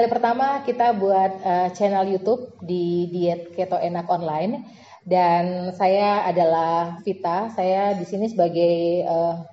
kali pertama kita buat uh, channel YouTube di Diet Keto Enak Online dan saya adalah Vita. Saya di sini sebagai uh,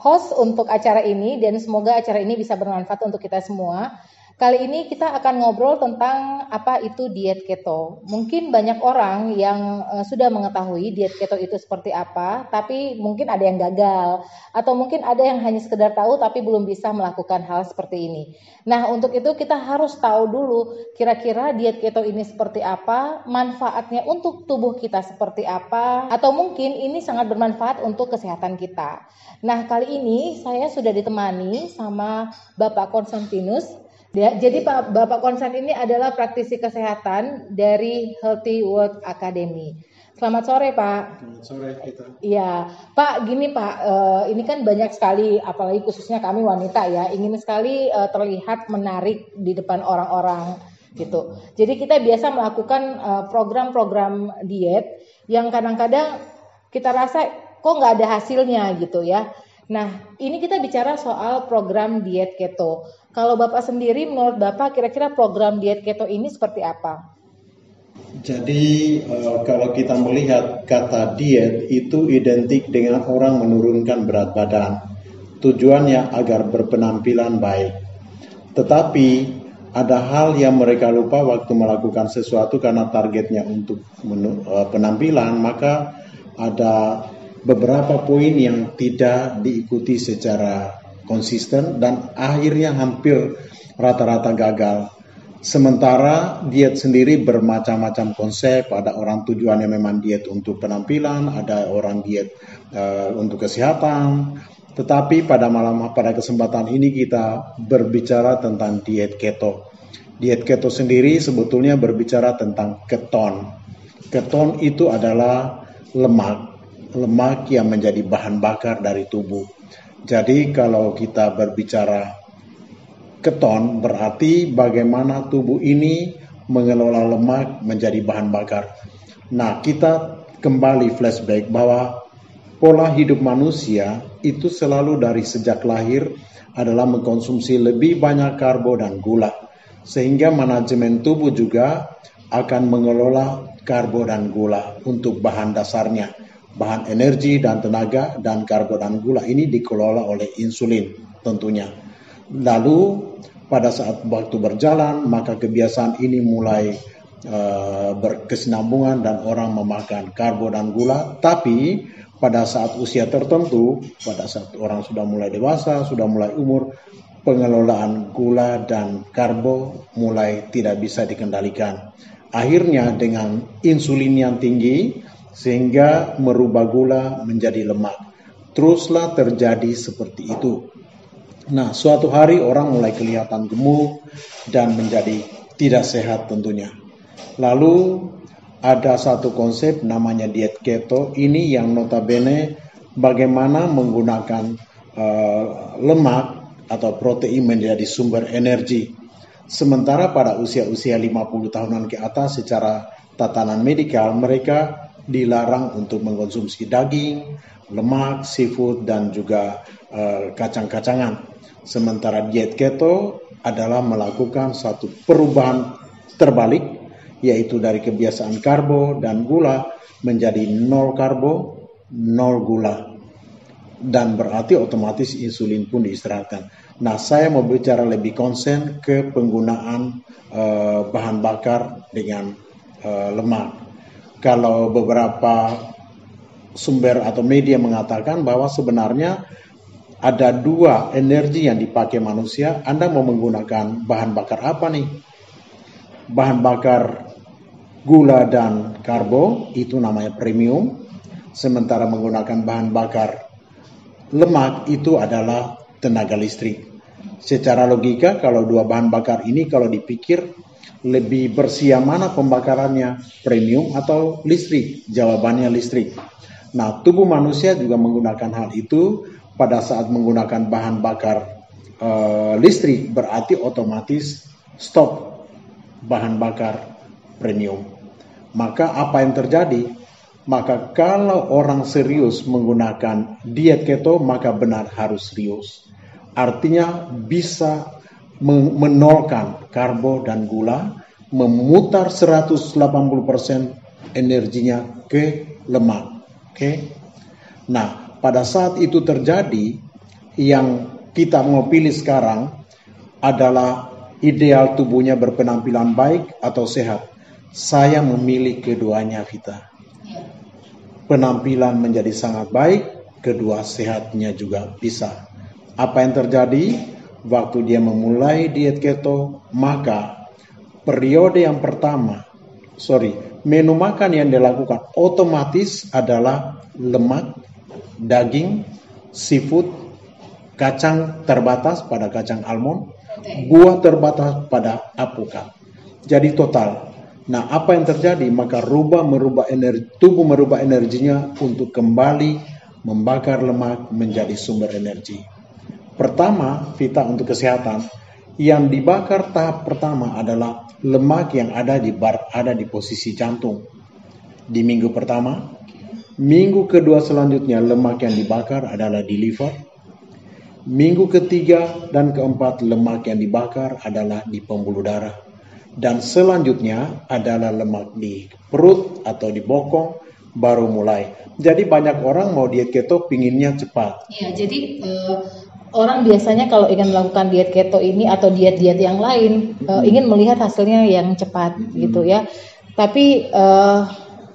host untuk acara ini dan semoga acara ini bisa bermanfaat untuk kita semua. Kali ini kita akan ngobrol tentang apa itu diet keto. Mungkin banyak orang yang uh, sudah mengetahui diet keto itu seperti apa, tapi mungkin ada yang gagal atau mungkin ada yang hanya sekedar tahu tapi belum bisa melakukan hal seperti ini. Nah, untuk itu kita harus tahu dulu kira-kira diet keto ini seperti apa, manfaatnya untuk tubuh kita seperti apa, atau mungkin ini sangat bermanfaat untuk kesehatan kita. Nah, kali ini saya sudah ditemani sama Bapak Konstantinus Ya, jadi Pak Bapak Konsen ini adalah praktisi kesehatan dari Healthy World Academy. Selamat sore Pak. Selamat sore kita. Iya Pak, gini Pak, uh, ini kan banyak sekali, apalagi khususnya kami wanita ya, ingin sekali uh, terlihat menarik di depan orang-orang gitu. Jadi kita biasa melakukan eh, program-program diet yang kadang-kadang kita rasa kok nggak ada hasilnya gitu ya. Nah, ini kita bicara soal program diet keto. Kalau Bapak sendiri, menurut Bapak kira-kira program diet keto ini seperti apa? Jadi uh, kalau kita melihat kata diet itu identik dengan orang menurunkan berat badan. Tujuannya agar berpenampilan baik. Tetapi ada hal yang mereka lupa waktu melakukan sesuatu karena targetnya untuk uh, penampilan, maka ada beberapa poin yang tidak diikuti secara konsisten dan akhirnya hampir rata-rata gagal. Sementara diet sendiri bermacam-macam konsep, ada orang tujuannya memang diet untuk penampilan, ada orang diet uh, untuk kesehatan. Tetapi pada malam pada kesempatan ini kita berbicara tentang diet keto. Diet keto sendiri sebetulnya berbicara tentang keton. Keton itu adalah lemak lemak yang menjadi bahan bakar dari tubuh. Jadi kalau kita berbicara keton berarti bagaimana tubuh ini mengelola lemak menjadi bahan bakar. Nah, kita kembali flashback bahwa pola hidup manusia itu selalu dari sejak lahir adalah mengkonsumsi lebih banyak karbo dan gula. Sehingga manajemen tubuh juga akan mengelola karbo dan gula untuk bahan dasarnya bahan energi dan tenaga dan karbo dan gula ini dikelola oleh insulin tentunya. Lalu pada saat waktu berjalan maka kebiasaan ini mulai uh, berkesinambungan dan orang memakan karbo dan gula tapi pada saat usia tertentu pada saat orang sudah mulai dewasa sudah mulai umur pengelolaan gula dan karbo mulai tidak bisa dikendalikan akhirnya dengan insulin yang tinggi sehingga merubah gula menjadi lemak. Teruslah terjadi seperti itu. Nah, suatu hari orang mulai kelihatan gemuk dan menjadi tidak sehat tentunya. Lalu ada satu konsep namanya diet keto ini yang notabene bagaimana menggunakan uh, lemak atau protein menjadi sumber energi. Sementara pada usia-usia 50 tahunan ke atas secara tatanan medikal mereka dilarang untuk mengkonsumsi daging, lemak, seafood, dan juga uh, kacang-kacangan. Sementara diet keto adalah melakukan satu perubahan terbalik, yaitu dari kebiasaan karbo dan gula menjadi nol karbo, nol gula. Dan berarti otomatis insulin pun diistirahatkan. Nah, saya mau bicara lebih konsen ke penggunaan uh, bahan bakar dengan uh, lemak kalau beberapa sumber atau media mengatakan bahwa sebenarnya ada dua energi yang dipakai manusia. Anda mau menggunakan bahan bakar apa nih? Bahan bakar gula dan karbo itu namanya premium. Sementara menggunakan bahan bakar lemak itu adalah tenaga listrik. Secara logika kalau dua bahan bakar ini kalau dipikir lebih bersih mana pembakarannya, premium atau listrik? Jawabannya listrik. Nah, tubuh manusia juga menggunakan hal itu pada saat menggunakan bahan bakar uh, listrik berarti otomatis stop bahan bakar premium. Maka apa yang terjadi? Maka kalau orang serius menggunakan diet keto maka benar harus serius. Artinya bisa menolkan karbo dan gula, memutar 180% energinya ke lemak. Oke. Okay? Nah, pada saat itu terjadi, yang kita mau pilih sekarang adalah ideal tubuhnya berpenampilan baik atau sehat. Saya memilih keduanya, Vita. Penampilan menjadi sangat baik, kedua sehatnya juga bisa. Apa yang terjadi? Waktu dia memulai diet keto, maka periode yang pertama, sorry, menu makan yang dilakukan otomatis adalah lemak, daging, seafood, kacang terbatas pada kacang almond, buah terbatas pada apokat. Jadi total. Nah, apa yang terjadi? Maka rubah merubah energi, tubuh merubah energinya untuk kembali membakar lemak menjadi sumber energi. Pertama, Vita untuk kesehatan, yang dibakar tahap pertama adalah lemak yang ada di bar ada di posisi jantung. Di minggu pertama, minggu kedua selanjutnya lemak yang dibakar adalah di liver. Minggu ketiga dan keempat lemak yang dibakar adalah di pembuluh darah. Dan selanjutnya adalah lemak di perut atau di bokong baru mulai. Jadi banyak orang mau diet keto pinginnya cepat. Iya, jadi uh, orang biasanya kalau ingin melakukan diet keto ini atau diet-diet yang lain uh, ingin melihat hasilnya yang cepat hmm. gitu ya. Tapi uh,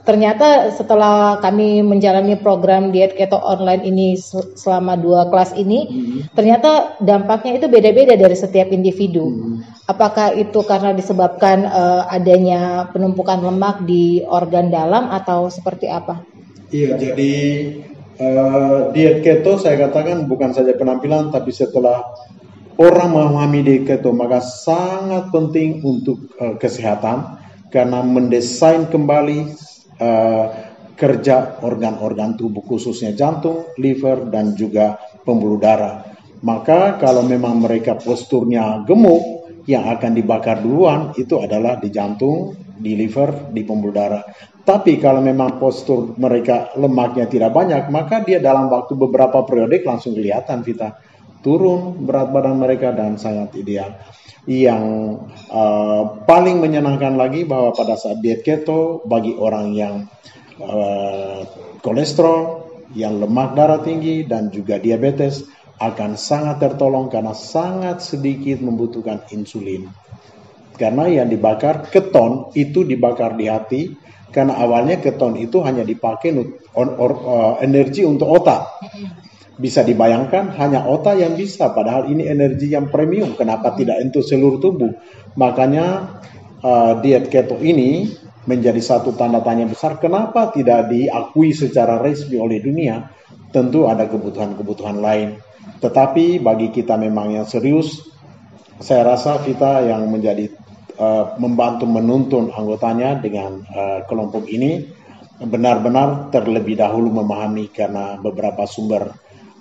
ternyata setelah kami menjalani program diet keto online ini selama dua kelas ini, hmm. ternyata dampaknya itu beda-beda dari setiap individu. Hmm. Apakah itu karena disebabkan uh, adanya penumpukan lemak di organ dalam atau seperti apa? Iya, jadi Uh, diet keto saya katakan bukan saja penampilan tapi setelah orang memahami diet keto maka sangat penting untuk uh, kesehatan karena mendesain kembali uh, kerja organ-organ tubuh khususnya jantung, liver dan juga pembuluh darah. Maka kalau memang mereka posturnya gemuk yang akan dibakar duluan itu adalah di jantung, di liver, di pembuluh darah. Tapi kalau memang postur mereka lemaknya tidak banyak, maka dia dalam waktu beberapa periode langsung kelihatan kita turun berat badan mereka dan sangat ideal. Yang uh, paling menyenangkan lagi bahwa pada saat diet keto bagi orang yang uh, kolesterol, yang lemak darah tinggi dan juga diabetes akan sangat tertolong karena sangat sedikit membutuhkan insulin. Karena yang dibakar keton itu dibakar di hati, karena awalnya keton itu hanya dipakai on, or, uh, energi untuk otak. Bisa dibayangkan hanya otak yang bisa, padahal ini energi yang premium. Kenapa tidak untuk seluruh tubuh? Makanya uh, diet keto ini menjadi satu tanda tanya besar. Kenapa tidak diakui secara resmi oleh dunia? Tentu ada kebutuhan-kebutuhan lain. Tetapi bagi kita memang yang serius, saya rasa kita yang menjadi uh, membantu menuntun anggotanya dengan uh, kelompok ini benar-benar terlebih dahulu memahami karena beberapa sumber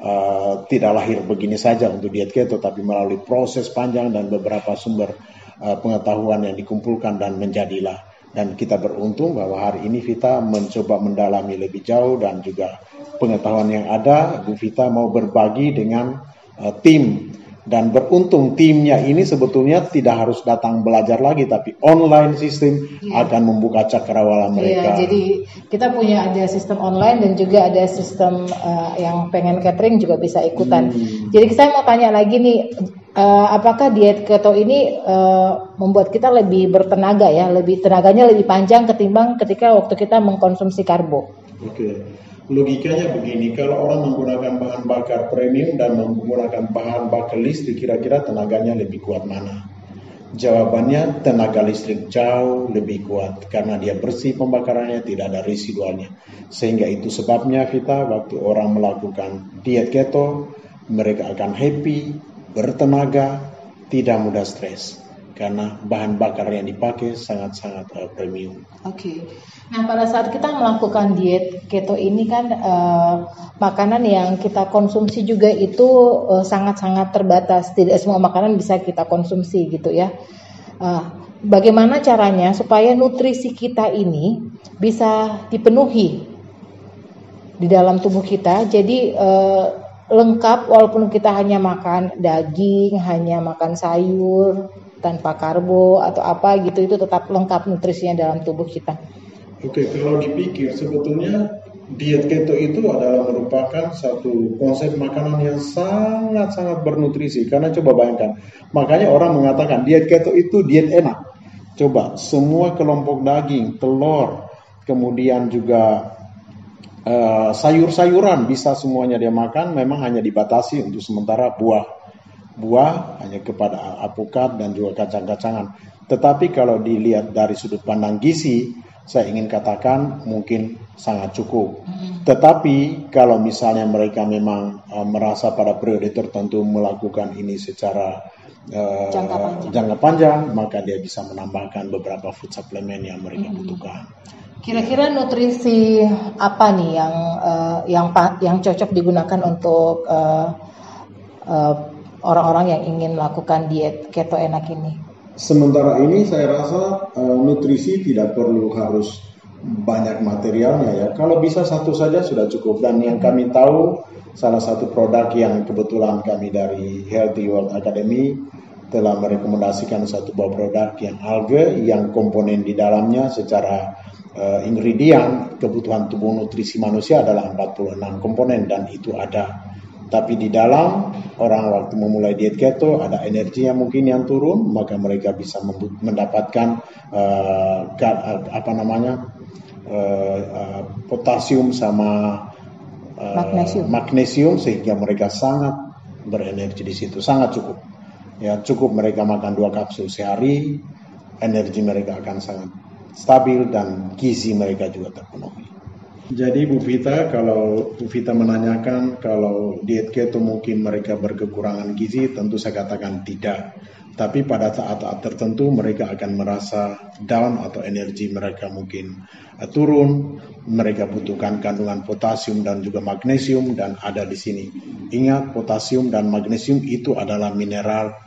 uh, tidak lahir begini saja untuk diet keto tapi melalui proses panjang dan beberapa sumber uh, pengetahuan yang dikumpulkan dan menjadilah. Dan kita beruntung bahwa hari ini Vita mencoba mendalami lebih jauh dan juga pengetahuan yang ada. Bu Vita mau berbagi dengan uh, tim dan beruntung timnya ini sebetulnya tidak harus datang belajar lagi tapi online sistem ya. akan membuka cakrawala iya, mereka. Ya, jadi kita punya ada sistem online dan juga ada sistem uh, yang pengen catering juga bisa ikutan. Hmm. Jadi saya mau tanya lagi nih uh, apakah diet keto ini uh, membuat kita lebih bertenaga ya, lebih tenaganya lebih panjang ketimbang ketika waktu kita mengkonsumsi karbo? Oke. Okay. Logikanya begini, kalau orang menggunakan bahan bakar premium dan menggunakan bahan bakar listrik, kira-kira tenaganya lebih kuat mana? Jawabannya tenaga listrik jauh lebih kuat karena dia bersih pembakarannya, tidak ada residualnya. Sehingga itu sebabnya kita waktu orang melakukan diet keto, mereka akan happy, bertenaga, tidak mudah stres karena bahan bakar yang dipakai sangat-sangat uh, premium. Oke. Okay. Nah, pada saat kita melakukan diet keto ini kan uh, makanan yang kita konsumsi juga itu sangat sangat-sangat terbatas. Tidak semua makanan bisa kita konsumsi gitu ya. Uh, bagaimana caranya supaya nutrisi kita ini bisa dipenuhi di dalam tubuh kita? Jadi uh, lengkap walaupun kita hanya makan daging, hanya makan sayur tanpa karbo atau apa gitu itu tetap lengkap nutrisinya dalam tubuh kita. Oke, kalau dipikir sebetulnya diet keto itu adalah merupakan satu konsep makanan yang sangat-sangat bernutrisi karena coba bayangkan makanya orang mengatakan diet keto itu diet enak coba semua kelompok daging telur kemudian juga uh, sayur-sayuran bisa semuanya dia makan memang hanya dibatasi untuk sementara buah buah hanya kepada apokat dan juga kacang-kacangan tetapi kalau dilihat dari sudut pandang gizi saya ingin katakan mungkin sangat cukup. Hmm. Tetapi kalau misalnya mereka memang uh, merasa pada periode tertentu melakukan ini secara uh, jangka, panjang. jangka panjang, maka dia bisa menambahkan beberapa food supplement yang mereka hmm. Kira-kira nutrisi apa nih yang uh, yang yang cocok digunakan untuk orang-orang uh, uh, orang -orang yang ingin melakukan diet keto enak ini? Sementara ini saya rasa uh, nutrisi tidak perlu harus banyak materialnya ya. Kalau bisa satu saja sudah cukup. Dan yang kami tahu salah satu produk yang kebetulan kami dari Healthy World Academy telah merekomendasikan satu buah produk yang alge yang komponen di dalamnya secara uh, ingredient kebutuhan tubuh nutrisi manusia adalah 46 komponen dan itu ada tapi di dalam orang waktu memulai diet keto ada energi yang mungkin yang turun, maka mereka bisa mendapatkan uh, apa namanya uh, uh, potasium sama uh, magnesium. magnesium sehingga mereka sangat berenergi di situ, sangat cukup. Ya cukup mereka makan dua kapsul sehari, energi mereka akan sangat stabil dan gizi mereka juga terpenuhi. Jadi Bu Vita, kalau Bu Vita menanyakan kalau diet keto mungkin mereka berkekurangan gizi, tentu saya katakan tidak. Tapi pada saat-saat tertentu mereka akan merasa down atau energi mereka mungkin uh, turun. Mereka butuhkan kandungan potasium dan juga magnesium dan ada di sini. Ingat potasium dan magnesium itu adalah mineral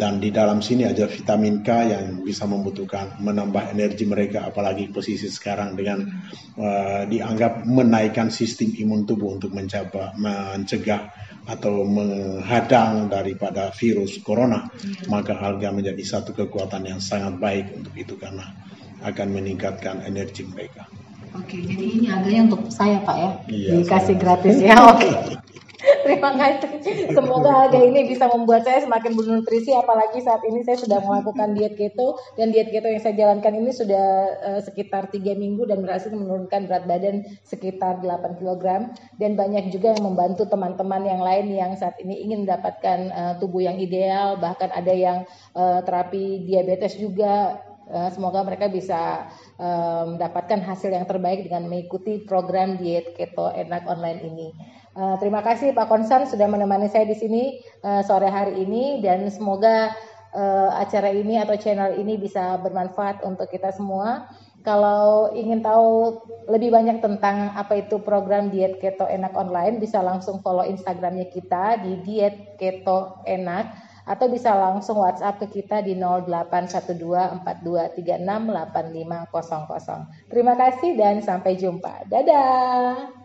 dan di dalam sini ada vitamin K yang bisa membutuhkan menambah energi mereka apalagi posisi sekarang dengan uh, dianggap menaikkan sistem imun tubuh untuk mencoba mencegah atau menghadang daripada virus corona maka alga menjadi satu kekuatan yang sangat baik untuk itu karena akan meningkatkan energi mereka. Oke, jadi ini agaknya untuk saya Pak ya, iya, dikasih saya. gratis ya. Oke. Terima kasih. Semoga harga ini bisa membuat saya semakin bernutrisi apalagi saat ini saya sudah melakukan diet keto dan diet keto yang saya jalankan ini sudah uh, sekitar tiga minggu dan berhasil menurunkan berat badan sekitar 8 kg dan banyak juga yang membantu teman-teman yang lain yang saat ini ingin mendapatkan uh, tubuh yang ideal bahkan ada yang uh, terapi diabetes juga semoga mereka bisa mendapatkan hasil yang terbaik dengan mengikuti program diet keto enak online ini. Uh, terima kasih Pak Konsan sudah menemani saya di sini uh, sore hari ini dan semoga uh, acara ini atau channel ini bisa bermanfaat untuk kita semua. Kalau ingin tahu lebih banyak tentang apa itu program diet keto enak online, bisa langsung follow Instagramnya kita di diet keto enak atau bisa langsung WhatsApp ke kita di 081242368500. Terima kasih dan sampai jumpa. Dadah.